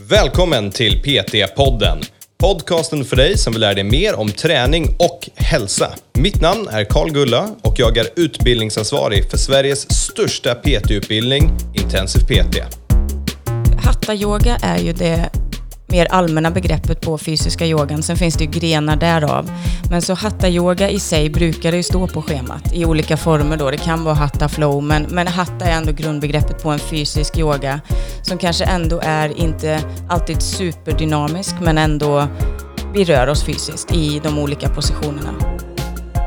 Välkommen till PT-podden. Podcasten för dig som vill lära dig mer om träning och hälsa. Mitt namn är Karl Gulla och jag är utbildningsansvarig för Sveriges största PT-utbildning, Intensiv PT. Hatta-yoga är ju det mer allmänna begreppet på fysiska yogan. Sen finns det ju grenar därav. Men så hatta-yoga i sig brukar det ju stå på schemat i olika former då. Det kan vara hatta flow, men, men hatta är ändå grundbegreppet på en fysisk yoga som kanske ändå är inte alltid superdynamisk, men ändå vi rör oss fysiskt i de olika positionerna.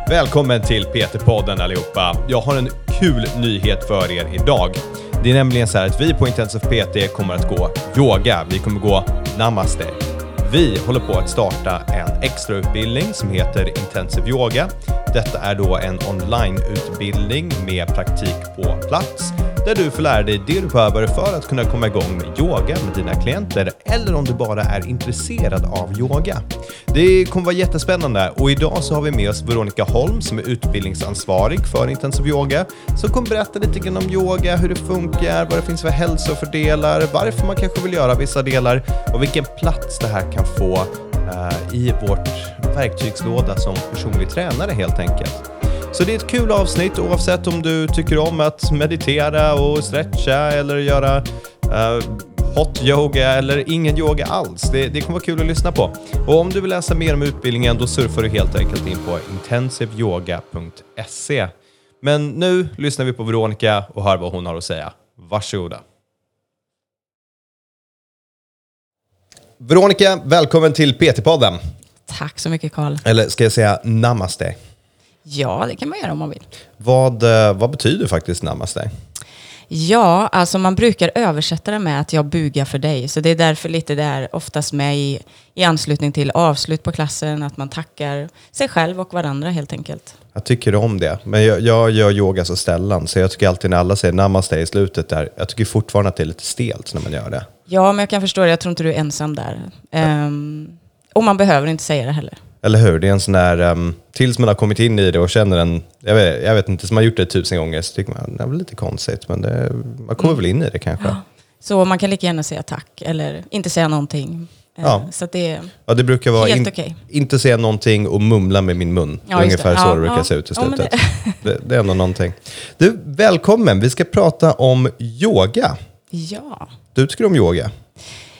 Välkommen till PT-podden allihopa. Jag har en kul nyhet för er idag. Det är nämligen så här att vi på Intensive PT kommer att gå yoga. Vi kommer gå namaste. Vi håller på att starta en extrautbildning som heter Intensive Yoga. Detta är då en onlineutbildning med praktik på plats där du får lära dig det du behöver för att kunna komma igång med yoga med dina klienter eller om du bara är intresserad av yoga. Det kommer vara jättespännande och idag så har vi med oss Veronica Holm som är utbildningsansvarig för intensiv yoga som kommer berätta lite grann om yoga, hur det funkar, vad det finns för hälsofördelar, varför man kanske vill göra vissa delar och vilken plats det här kan få uh, i vårt verktygslåda som personlig tränare helt enkelt. Så det är ett kul avsnitt oavsett om du tycker om att meditera och stretcha eller göra uh, hot yoga eller ingen yoga alls. Det, det kommer vara kul att lyssna på. Och om du vill läsa mer om utbildningen då surfar du helt enkelt in på intensiveyoga.se. Men nu lyssnar vi på Veronica och hör vad hon har att säga. Varsågoda. Veronica, välkommen till PT-podden. Tack så mycket Karl. Eller ska jag säga namaste? Ja, det kan man göra om man vill. Vad, eh, vad betyder faktiskt namaste? Ja, alltså man brukar översätta det med att jag bugar för dig. Så det är därför lite det är oftast med i, i anslutning till avslut på klassen, att man tackar sig själv och varandra helt enkelt. Jag tycker om det, men jag, jag gör yoga så ställan, så jag tycker alltid när alla säger namaste i slutet där, jag tycker fortfarande att det är lite stelt när man gör det. Ja, men jag kan förstå det. Jag tror inte du är ensam där. Um, och man behöver inte säga det heller. Eller hur? Det är en sån där, um, tills man har kommit in i det och känner en, jag vet, jag vet inte, som har gjort det tusen gånger så tycker man det är väl lite konstigt, men det, man kommer mm. väl in i det kanske. Ja. Så man kan lika gärna säga tack eller inte säga någonting. Eh, ja. Så det, ja, det brukar vara helt in, okay. inte säga någonting och mumla med min mun. Ja, Ungefär så ja, det brukar ja. se ut i slutet. Det. Det, det. är ändå någonting. Du, välkommen. Vi ska prata om yoga. Ja. Du tycker om yoga?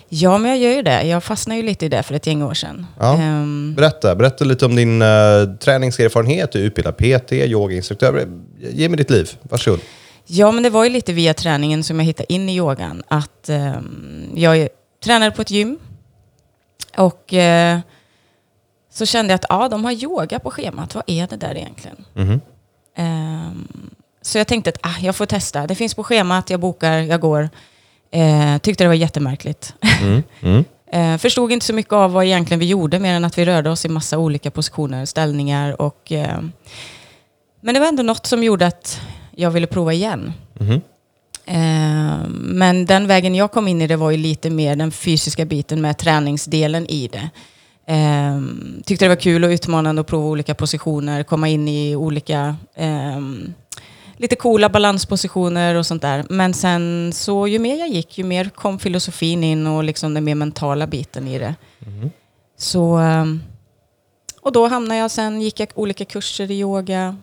Ja, men jag gör ju det. Jag fastnade ju lite i det för ett gäng år sedan. Ja. Um, berätta, berätta lite om din uh, träningserfarenhet. Du är utbildad PT, yogainstruktör. Ge mig ditt liv. Varsågod. Ja, men det var ju lite via träningen som jag hittade in i yogan. Att um, jag tränade på ett gym. Och uh, så kände jag att ja, de har yoga på schemat. Vad är det där egentligen? Mm um, så jag tänkte att ah, jag får testa. Det finns på schemat, jag bokar, jag går. Eh, tyckte det var jättemärkligt. Mm, mm. eh, förstod inte så mycket av vad egentligen vi gjorde, mer än att vi rörde oss i massa olika positioner, ställningar och... Eh, men det var ändå något som gjorde att jag ville prova igen. Mm. men den vägen jag kom in i det var ju lite mer den fysiska biten med träningsdelen i det. Eh, tyckte det var kul och utmanande att prova olika positioner, komma in i olika eh, lite coola balanspositioner och sånt där. Men sen så ju mer jag gick, ju mer kom filosofin in och liksom den mer mentala biten i det. Mm. Så, ehm, och då hamnade jag sen, gick jag olika kurser i yoga.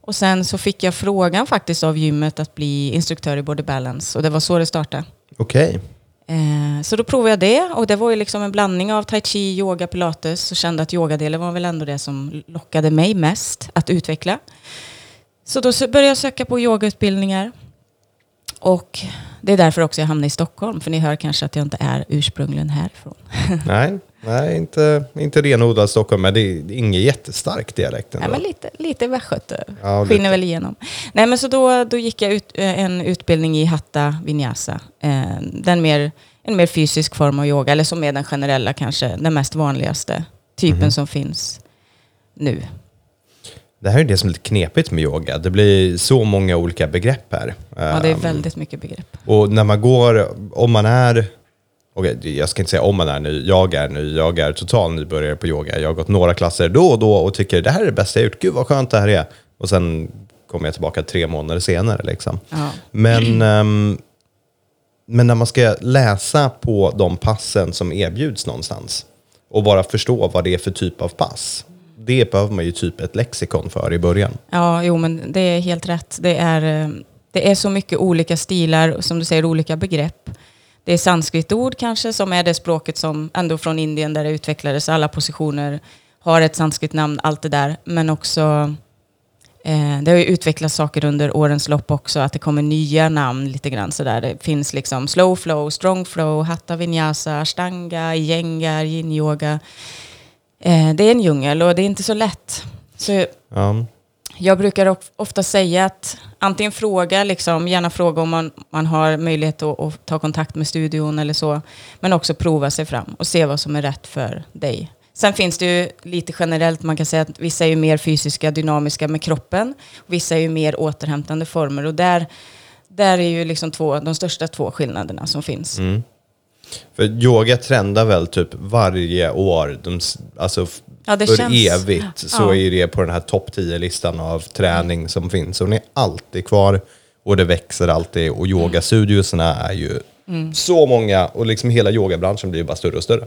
Och sen så fick jag frågan faktiskt av gymmet att bli instruktör i Body Balance. Och det var så det startade. Okej. Okay. Eh, så då provade jag det och det var ju liksom en blandning av tai chi, yoga, pilates och kände att yogadelen var väl ändå det som lockade mig mest att utveckla. Så då började jag söka på yogautbildningar. Och det är därför också jag hamnade i Stockholm. För ni hör kanske att jag inte är ursprungligen härifrån. Nej, nej inte, inte renodlad Stockholm, men det är ingen jättestark dialekt. Nej, men lite, lite västgöte ja, skiner väl igenom. Nej, men så då, då gick jag ut eh, en utbildning i Hatta Vinyasa. Eh, den mer, en mer fysisk form av yoga, eller som är den generella kanske, den mest vanligaste typen mm -hmm. som finns nu. Det här är det som är lite knepigt med yoga. Det blir så många olika begrepp här. Ja, det är ehm, väldigt mycket begrepp. Och när man går, om man är, okay, jag ska inte säga om man är ny, jag är ny, jag är total nybörjare på yoga. Jag har gått några klasser då och då och tycker det här är det bästa jag gjort, gud vad skönt det här är. Och sen kommer jag tillbaka tre månader senare. Liksom. Ja. Men um, Men när man ska läsa på de passen som erbjuds någonstans och bara förstå vad det är för typ av pass. Det behöver man ju typ ett lexikon för i början. Ja, jo men det är helt rätt. Det är, eh, det är så mycket olika stilar, som du säger, olika begrepp. Det är sanskritord kanske, som är det språket som ändå från Indien där det utvecklades. Alla positioner har ett sanskritnamn, allt det där. Men också, eh, det har ju utvecklats saker under årens lopp också, att det kommer nya namn lite grann sådär. Det finns liksom slow flow, strong flow, hatta vinyasa, ashtanga, iyengar, yin yoga. Eh, det är en djungel och det är inte så lätt. Så Ja. jag brukar ofta säga att antingen fråga, liksom, gärna fråga om man, man har möjlighet att, att ta kontakt med studion eller så. Men också prova sig fram och se vad som är rätt för dig. Sen finns det ju lite generellt, man kan säga att vissa är ju mer fysiska, dynamiska med kroppen. Vissa är ju mer återhämtande former och där, där är ju liksom två, de största två skillnaderna som finns. Mm. För yoga trendar väl typ varje år, de, alltså Ja, för känns- evigt, så Ja. är det på den här topp 10-listan av träning som finns. Och den är alltid kvar och det växer alltid och yogastudiosarna är ju så många och liksom hela yogabranschen blir ju bara större och större.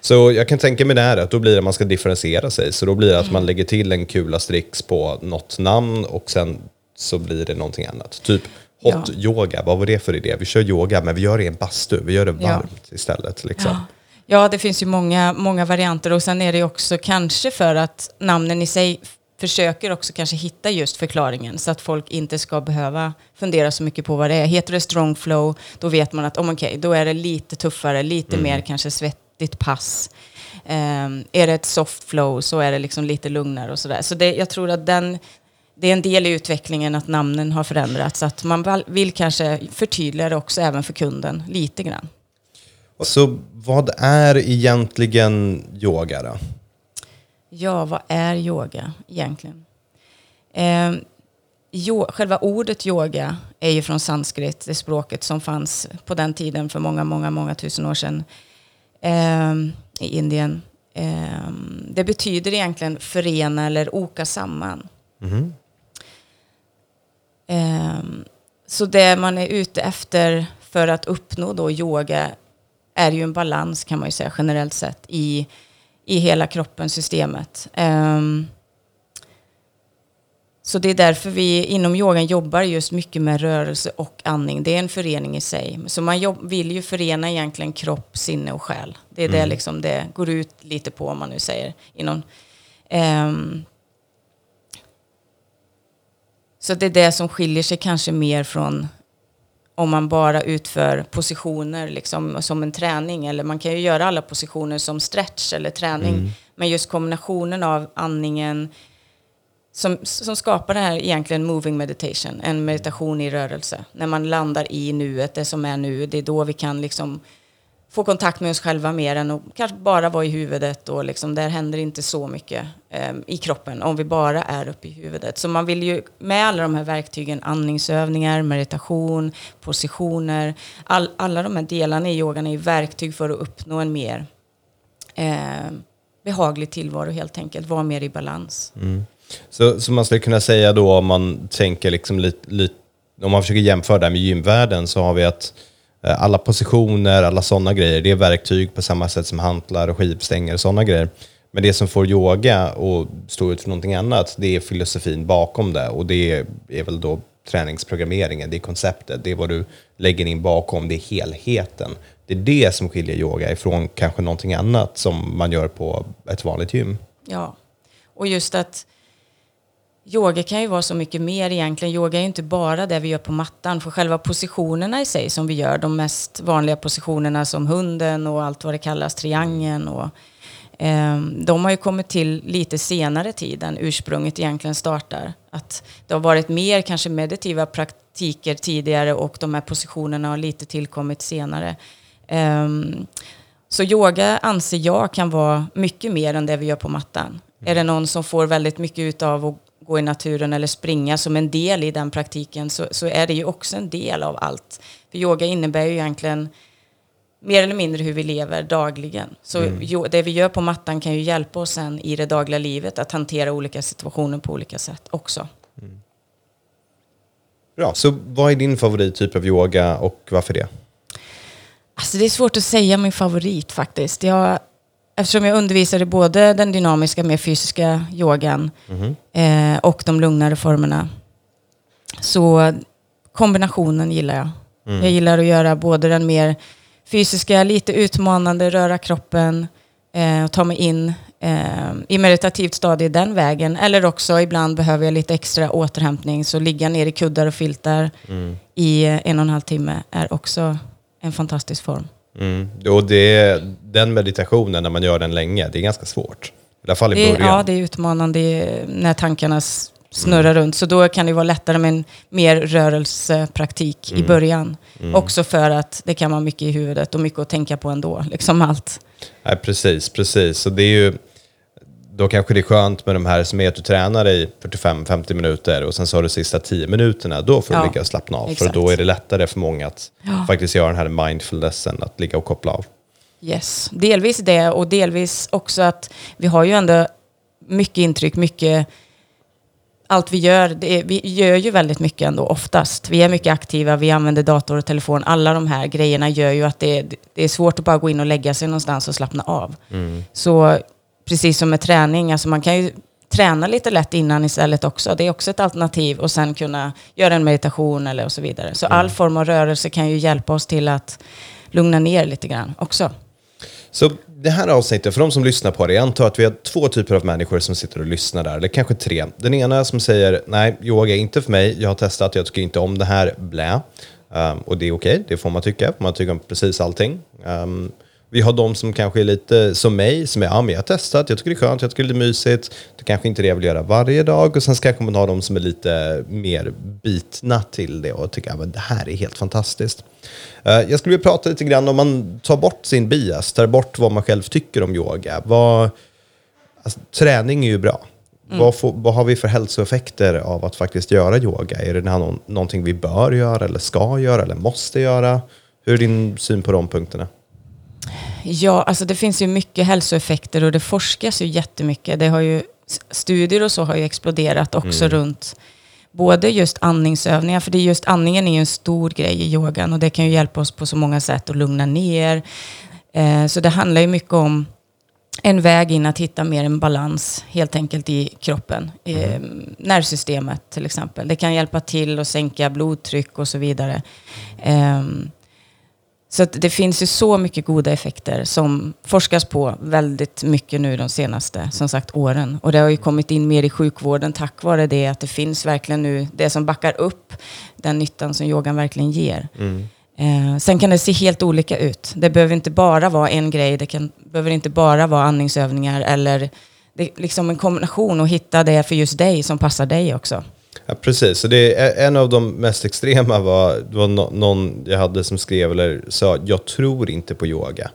Så jag kan tänka mig det här att då blir det att man ska differentiera sig. Så då blir det att man lägger till en kula strix på något namn och sen så blir det någonting annat. Typ hot Ja. yoga, vad var det för idé? Vi kör yoga men vi gör det i en bastu, vi gör det Ja. varmt istället. Liksom. Ja. ja, det finns ju många, många varianter och sen är det också kanske för att namnen i sig försöker också kanske hitta just förklaringen så att folk inte ska behöva fundera så mycket på vad det är. Heter det strong flow, då vet man att oh, okej, då är det lite tuffare, lite mer kanske svettigt pass. Ehm, är det ett soft flow så är det liksom lite lugnare och sådär. Så det, jag tror att den, det är en del i utvecklingen att namnen har förändrats. Att man vill kanske förtydliga det också även för kunden lite grann. Så vad är egentligen yoga då? Ja, vad är yoga egentligen? Eh, jo, själva ordet yoga är ju från sanskrit, det språket som fanns på den tiden för många, många, många tusen år sedan eh, i Indien. Eh, det betyder egentligen förena eller oka samman. Eh, så det man är ute efter för att uppnå då yoga är ju en balans kan man ju säga generellt sett i, i hela kroppen, systemet. Ehm, så det är därför vi inom yogan jobbar just mycket med rörelse och andning. Det är en förening i sig. Så man vill ju förena egentligen kropp, sinne och själ. Det är det liksom det går ut lite på om man nu säger. Inom, ehm, så det är det som skiljer sig kanske mer från om man bara utför positioner liksom, som en träning. Eller man kan ju göra alla positioner som stretch eller träning. Men just kombinationen av andningen som, som skapar det här egentligen moving meditation, en meditation i rörelse. När man landar i nuet, det som är nu, det är då vi kan liksom få kontakt med oss själva mer än att kanske bara vara i huvudet och liksom, där händer inte så mycket eh, i kroppen om vi bara är uppe i huvudet. Så man vill ju med alla de här verktygen, andningsövningar, meditation, positioner, all, alla de här delarna i yogan är ju verktyg för att uppnå en mer eh, behaglig tillvaro helt enkelt, vara mer i balans. Mm. Så, så man skulle kunna säga då om man tänker liksom lite, lit, om man försöker jämföra det här med gymvärlden så har vi att eh, Eh, alla positioner, alla sådana grejer, det är verktyg på samma sätt som hantlar och skivstänger och sådana grejer. Men det som får yoga att stå ut för någonting annat, det är filosofin bakom det. Och det är väl då träningsprogrammeringen, det är konceptet, det är vad du lägger in bakom, det är helheten. Det är det som skiljer yoga ifrån kanske någonting annat som man gör på ett vanligt gym. Ja, och just att yoga kan ju vara så mycket mer egentligen. Yoga är ju inte bara det vi gör på mattan, för själva positionerna i sig som vi gör, de mest vanliga positionerna som hunden och allt vad det kallas, triangeln och eh, de har ju kommit till lite senare tid än ursprunget egentligen startar. Att det har varit mer kanske meditiva praktiker tidigare och de här positionerna har lite tillkommit senare. Eh, så yoga anser jag kan vara mycket mer än det vi gör på mattan. Är det någon som får väldigt mycket av att gå i naturen eller springa som en del i den praktiken så, så är det ju också en del av allt. För yoga innebär ju egentligen mer eller mindre hur vi lever dagligen. Så jo, det vi gör på mattan kan ju hjälpa oss sen i det dagliga livet att hantera olika situationer på olika sätt också. Bra. Så vad är din favorittyp av yoga och varför det? Alltså det är svårt att säga min favorit faktiskt. Jag, eftersom jag undervisar i både den dynamiska, mer fysiska yogan eh, och de lugnare formerna. Så kombinationen gillar jag. Jag gillar att göra både den mer fysiska, lite utmanande, röra kroppen eh, och ta mig in eh, i meditativt stadie den vägen. Eller också ibland behöver jag lite extra återhämtning så ligga ner i kuddar och filtar i eh, en och en halv timme är också en fantastisk form. Mm. Och det, den meditationen, när man gör den länge, det är ganska svårt. I alla fall i Det början. ja, det är utmanande när tankarna snurrar runt. Så då kan det vara lättare med en mer rörelsepraktik i början. Också för att det kan vara mycket i huvudet och mycket att tänka på ändå. Liksom allt. Nej, precis, precis. Så det är ju, då kanske det är skönt med de här som är att du tränar i 45-50 minuter och sen så har du sista 10 minuterna, då får du Ja, ligga och slappna av. exakt. För då är det lättare för många att Ja. faktiskt göra den här mindfulnessen, att ligga och koppla av. Yes, delvis det och delvis också att vi har ju ändå mycket intryck, mycket allt vi gör, är, vi gör ju väldigt mycket ändå oftast. Vi är mycket aktiva, vi använder dator och telefon. Alla de här grejerna gör ju att det, det är svårt att bara gå in och lägga sig någonstans och slappna av. Så precis som med träning, alltså man kan ju träna lite lätt innan istället också. Det är också ett alternativ och sen kunna göra en meditation eller och så vidare. Så all form av rörelse kan ju hjälpa oss till att lugna ner lite grann också. Så det här avsnittet, för de som lyssnar på det, jag antar att vi har två typer av människor som sitter och lyssnar där, eller kanske tre. Den ena som säger, nej, yoga är inte för mig, jag har testat, jag tycker inte om det här, blä. Um, och det är okej, det får man tycka, man tycker om precis allting. Um, vi har de som kanske är lite som mig, som är, ja men jag har testat, jag tycker det är skönt, jag tycker det är mysigt. Det kanske inte är det jag vill göra varje dag. Och sen kanske man har de som är lite mer bitna till det och tycker, ja men det här är helt fantastiskt. Eh, jag skulle vilja prata lite grann om man tar bort sin bias, tar bort vad man själv tycker om yoga. Vad, alltså, träning är ju bra. Vad, får, vad har vi för hälsoeffekter av att faktiskt göra yoga? Är det någon, någonting vi bör göra, eller ska göra, eller måste göra? Hur är din syn på de punkterna? Ja, alltså det finns ju mycket hälsoeffekter och det forskas ju jättemycket. Det har ju, studier och så har ju exploderat också runt både just andningsövningar, för det är just andningen är ju en stor grej i yogan och det kan ju hjälpa oss på så många sätt att lugna ner. Eh, så det handlar ju mycket om en väg in att hitta mer en balans helt enkelt i kroppen. Eh, nervsystemet till exempel. Det kan hjälpa till att sänka blodtryck och så vidare. Ehm, så det finns ju så mycket goda effekter som forskas på väldigt mycket nu de senaste, som sagt, åren. Och det har ju kommit in mer i sjukvården tack vare det, att det finns verkligen nu det som backar upp den nyttan som yogan verkligen ger. Eh, sen kan det se helt olika ut. Det behöver inte bara vara en grej, det kan, behöver inte bara vara andningsövningar eller det är liksom en kombination och hitta det för just dig som passar dig också. Ja, precis, så det är en av de mest extrema var, var no, någon jag hade som skrev eller sa jag tror inte på yoga.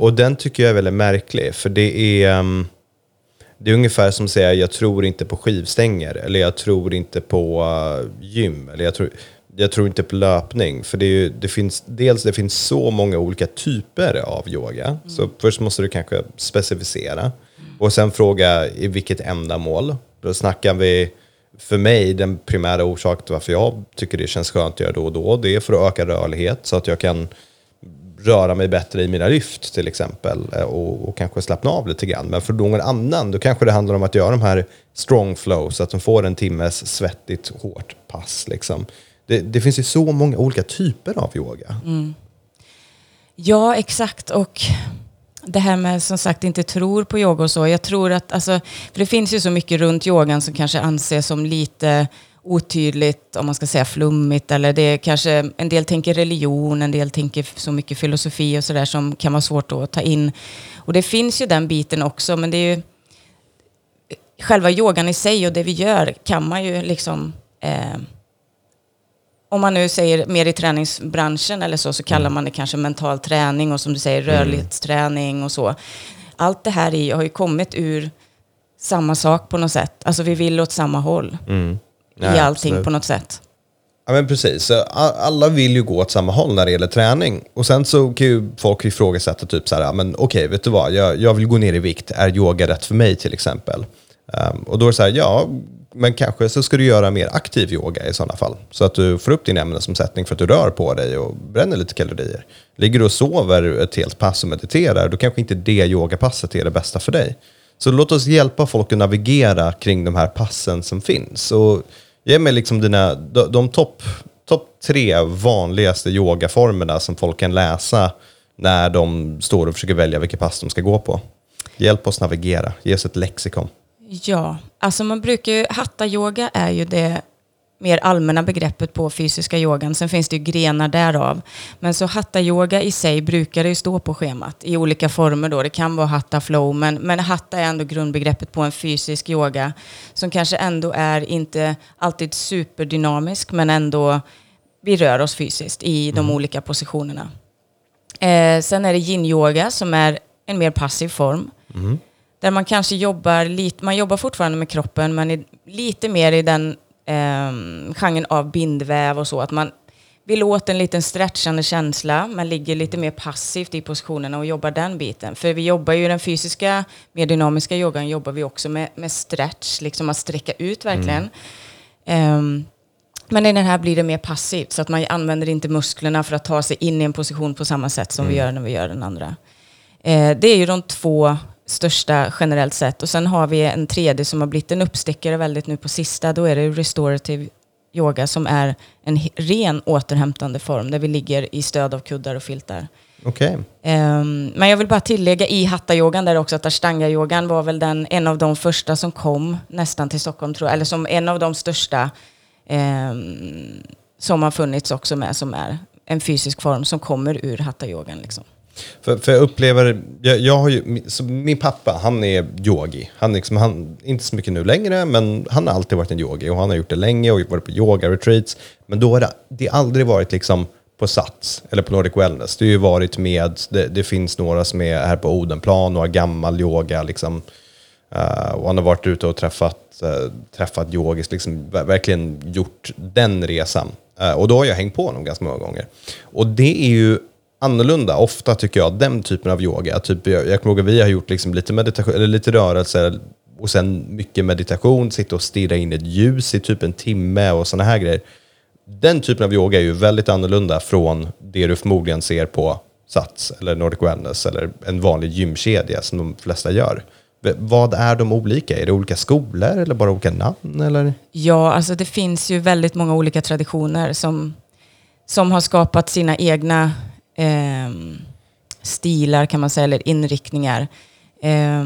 Och den tycker jag är väldigt märklig, för det är, um, det är ungefär som att säga jag tror inte på skivstänger eller jag tror inte på uh, gym eller jag tror, jag tror inte på löpning. För det, ju, det finns, dels det finns så många olika typer av yoga. Så först måste du kanske specificera. Och sen fråga i vilket ändamål. Då snackar vi, för mig, den primära orsaken till varför jag tycker det känns skönt att göra då och då, det är för att öka rörlighet så att jag kan röra mig bättre i mina lyft till exempel eh, och, och kanske slappna av lite grann. Men för någon annan då kanske det handlar om att göra de här strong flow så att de får en timmes svettigt hårt pass. Liksom. Det, det finns ju så många olika typer av yoga. Mm. Ja, exakt. Och det här med som sagt inte tror på yoga och så. Jag tror att, alltså, för det finns ju så mycket runt yogan som kanske anses som lite otydligt, om man ska säga flummigt. Eller det är kanske, en del tänker religion, en del tänker så mycket filosofi och sådär som kan vara svårt att ta in. Och det finns ju den biten också, men det är ju själva yogan i sig och det vi gör kan man ju liksom eh, om man nu säger mer i träningsbranschen eller så, så kallar man det kanske mental träning och som du säger rörlighetsträning och så. Allt det här i har ju kommit ur samma sak på något sätt. Alltså vi vill åt samma håll Ja, i allting absolut. på något sätt. Ja men precis, alla vill ju gå åt samma håll när det gäller träning. Och sen så kan ju folk ifrågasätta typ så här, men okej, vet du vad, jag, jag vill gå ner i vikt, är yoga rätt för mig till exempel? Um, och då är det så här, ja, men kanske så ska du göra mer aktiv yoga i sådana fall. Så att du får upp din ämnesomsättning för att du rör på dig och bränner lite kalorier. Ligger du och sover ett helt pass och mediterar, då kanske inte det yogapasset är det bästa för dig. Så låt oss hjälpa folk att navigera kring de här passen som finns. Och ge mig liksom dina, de, de topp top tre vanligaste yogaformerna som folk kan läsa när de står och försöker välja vilket pass de ska gå på. Hjälp oss navigera, ge oss ett lexikon. Ja, alltså man brukar ju, hatta-yoga är ju det mer allmänna begreppet på fysiska yogan. Sen finns det ju grenar därav. Men så hatta-yoga i sig brukar det ju stå på schemat i olika former då. Det kan vara hatta flow, men, men hatta är ändå grundbegreppet på en fysisk yoga som kanske ändå är inte alltid superdynamisk, men ändå vi rör oss fysiskt i de mm. olika positionerna. Eh, sen är det yin-yoga som är en mer passiv form. Mm. Där man kanske jobbar lite, man jobbar fortfarande med kroppen men lite mer i den eh, genren av bindväv och så. Att man vill åt en liten stretchande känsla, men ligger lite mer passivt i positionerna och jobbar den biten. För vi jobbar ju i den fysiska, mer dynamiska yogan jobbar vi också med, med stretch, liksom att sträcka ut verkligen. Mm. Um, men i den här blir det mer passivt, så att man använder inte musklerna för att ta sig in i en position på samma sätt som mm. vi gör när vi gör den andra. Eh, det är ju de två största generellt sett. Och sen har vi en tredje som har blivit en uppstickare väldigt nu på sista. Då är det restorative yoga som är en ren återhämtande form där vi ligger i stöd av kuddar och filtar. Okay. Um, ehm, men jag vill bara tillägga i hatta-yogan där också att ashtanga-yogan var väl den, en av de första som kom nästan till Stockholm tror jag. Eller som en av de största um, som har funnits också med som är en fysisk form som kommer ur hatta-yogan. Liksom. För, för jag upplever, jag, jag har ju, min pappa han är yogi. Han, liksom, han inte så mycket nu längre, men han har alltid varit en yogi och han har gjort det länge och varit på yoga-retreats. Men då har det, det har aldrig varit liksom på Sats eller på Nordic Wellness. Det har ju varit med, det, det finns några som är här på Odenplan och har gammal yoga liksom. Uh, och han har varit ute och träffat, uh, träffat yogis, liksom verkligen gjort den resan. Uh, och då har jag hängt på honom ganska många gånger. Och det är ju annorlunda. Ofta tycker jag den typen av yoga, typ, jag, jag kommer ihåg att vi har gjort liksom lite, meditation, eller lite rörelser och sen mycket meditation, sitta och stirra in ett ljus i typ en timme och sådana här grejer. Den typen av yoga är ju väldigt annorlunda från det du förmodligen ser på Sats eller Nordic Wellness eller en vanlig gymkedja som de flesta gör. Vad är de olika? Är det olika skolor eller bara olika namn? Eller? Ja, alltså det finns ju väldigt många olika traditioner som, som har skapat sina egna eh, stilar kan man säga, eller inriktningar. Eh,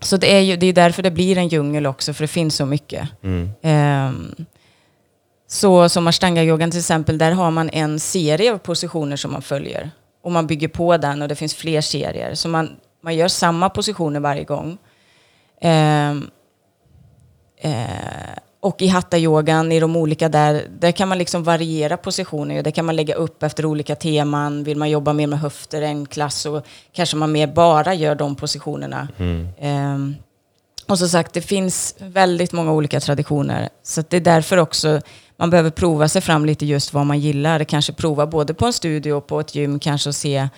så det är ju det är därför det blir en djungel också, för det finns så mycket. Mm. Eh, så som ashtanga-yogan till exempel, där har man en serie av positioner som man följer. Och man bygger på den och det finns fler serier. Så man, man gör samma positioner varje gång. Eh, eh, och i hatta-yogan, i de olika där, där kan man liksom variera positioner. Det kan man lägga upp efter olika teman. Vill man jobba mer med höfter en klass så kanske man mer bara gör de positionerna. Mm. Um, och som sagt, det finns väldigt många olika traditioner. Så det är därför också man behöver prova sig fram lite just vad man gillar. Kanske prova både på en studio och på ett gym kanske och se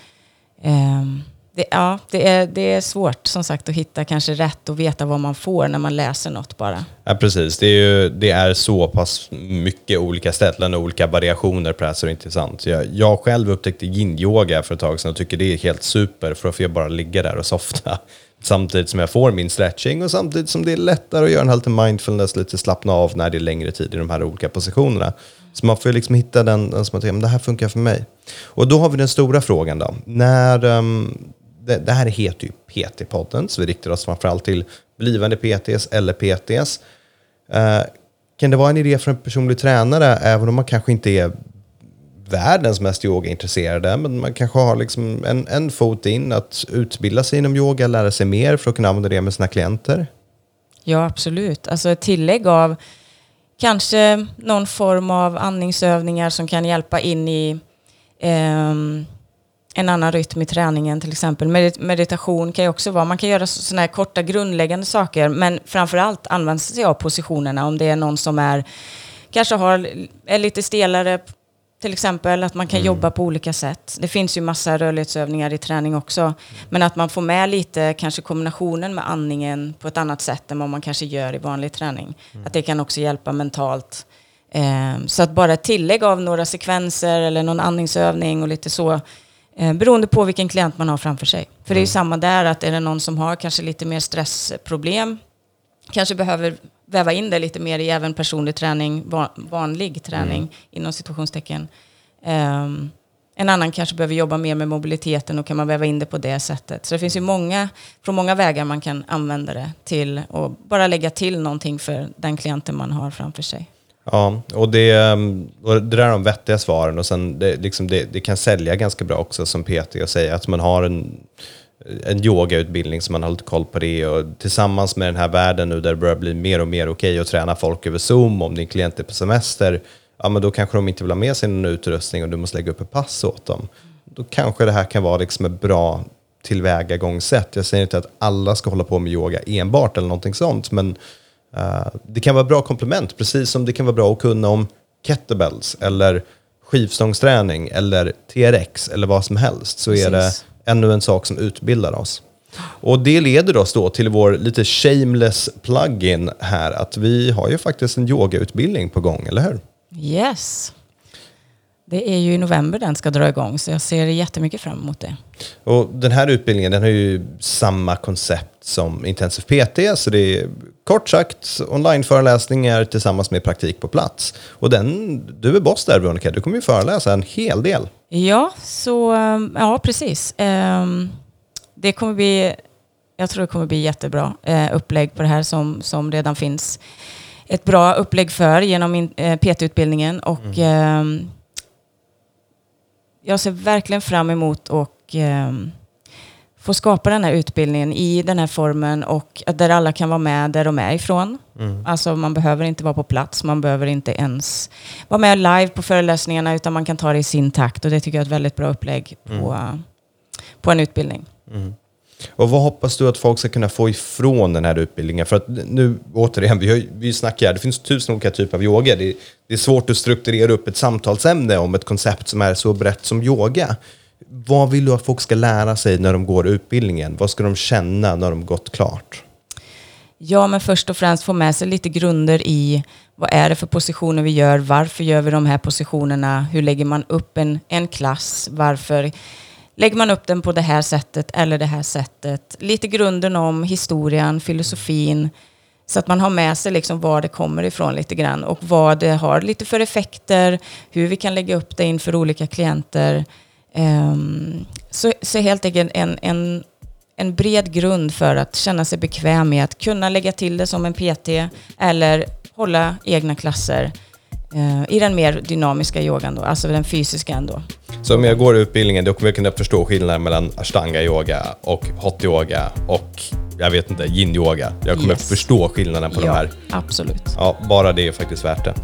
um, det, ja, det är, det är svårt som sagt att hitta kanske rätt och veta vad man får när man läser något bara. Ja, precis. Det är, ju, det är så pass mycket olika ställen och olika variationer på det här så det är intressant. Jag, jag själv upptäckte yin-yoga för ett tag sedan och tycker det är helt super för då får jag bara ligga där och softa. Samtidigt som jag får min stretching och samtidigt som det är lättare att göra en lite mindfulness, lite slappna av när det är längre tid i de här olika positionerna. Så man får ju liksom hitta den, den som man tycker, det här funkar för mig. Och då har vi den stora frågan då. När, um, det, det här heter ju PT-podden, så vi riktar oss framförallt till blivande PTs eller PTs. Eh, kan det vara en idé för en personlig tränare, även om man kanske inte är världens mest yogaintresserade, men man kanske har liksom en, en fot in att utbilda sig inom yoga, lära sig mer för att kunna använda det med sina klienter? Ja, absolut. Alltså ett tillägg av kanske någon form av andningsövningar som kan hjälpa in i eh, en annan rytm i träningen till exempel. meditation kan ju också vara, man kan göra sådana här korta grundläggande saker men framförallt använda sig av positionerna om det är någon som är, kanske har, är lite stelare till exempel att man kan jobba på olika sätt. Det finns ju massa rörlighetsövningar i träning också. Men att man får med lite, kanske kombinationen med andningen på ett annat sätt än vad man kanske gör i vanlig träning. Att det kan också hjälpa mentalt. Eh, så att bara tillägg av några sekvenser eller någon andningsövning och lite så. Eh, beroende på vilken klient man har framför sig. För det är ju samma där, att är det någon som har kanske lite mer stressproblem, kanske behöver väva in det lite mer i även personlig träning, va- vanlig träning inom situationstecken. Ehm, en annan kanske behöver jobba mer med mobiliteten och kan man väva in det på det sättet. Så det finns ju många, från många vägar man kan använda det till och bara lägga till någonting för den klienten man har framför sig. Ja, och det, ehm, och det där är de vettiga svaren och sen det, liksom det, det kan sälja ganska bra också som PT och säga att man har en, en yogautbildning som man har lite koll på det och tillsammans med den här världen nu där det börjar bli mer och mer okej att träna folk över Zoom om din klient är på semester, ja men då kanske de inte vill ha med sig någon utrustning och du måste lägga upp ett pass åt dem. Då kanske det här kan vara liksom ett bra tillvägagångssätt. Jag säger inte att alla ska hålla på med yoga enbart eller någonting sånt, men det kan vara bra komplement, precis som det kan vara bra att kunna om kettlebells eller skivstångsträning eller TRX eller vad som helst så är det Precis. ännu en sak som utbildar oss. Och det leder oss då till vår lite shameless plug-in här att vi har ju faktiskt en yogautbildning på gång, eller hur? Yes. Det är ju i november den ska dra igång, så jag ser jättemycket fram emot det. Och den här utbildningen den har ju samma koncept som Intensive PT, så det är kort sagt onlineföreläsningar tillsammans med praktik på plats. Och den, du är boss där Veronica, du kommer ju föreläsa en hel del. Ja, så um, ja, precis. Ehm, det kommer bli, jag tror det kommer bli jättebra eh, upplägg på det här som, som redan finns. Ett bra upplägg för genom eh, PT-utbildningen och ehm, jag ser verkligen fram emot och ehm, få skapa den här utbildningen i den här formen och där alla kan vara med där de är ifrån. Alltså man behöver inte vara på plats, man behöver inte ens vara med live på föreläsningarna utan man kan ta det i sin takt och det tycker jag är ett väldigt bra upplägg på, på en utbildning. Och vad hoppas du att folk ska kunna få ifrån den här utbildningen? För att nu, återigen, vi, har, ju- vi snackar, det finns tusen olika typer av yoga. Det, det är svårt att strukturera upp ett samtalsämne om ett koncept som är så brett som yoga. Vad vill du att folk ska lära sig när de går utbildningen? Vad ska de känna när de gått klart? Ja, men först och främst få med sig lite grunder i vad är det för positioner vi gör, varför gör vi de här positionerna, hur lägger man upp en, en klass, varför lägger man upp den på det här sättet eller det här sättet. Lite grunden om historien, filosofin, så att man har med sig liksom var det kommer ifrån lite grann och vad det har lite för effekter, hur vi kan lägga upp det inför olika klienter. Um, så, så helt enkelt en, en, en bred grund för att känna sig bekväm med att kunna lägga till det som en PT eller hålla egna klasser uh, i den mer dynamiska yogan då, alltså den fysiska ändå. Så om jag går utbildningen då kommer jag kunna förstå skillnaden mellan ashtanga yoga och hot yoga och jag vet inte, yin yoga. Jag kommer Yes. förstå skillnaden på de här. absolut. Ja, bara det är faktiskt värt det.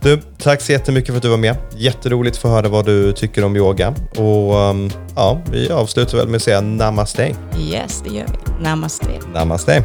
Du, tack så jättemycket för att du var med. Jätteroligt att få höra vad du tycker om yoga. Och um, ja, vi avslutar väl med att säga namaste. Yes, det gör vi. Namaste. Namaste.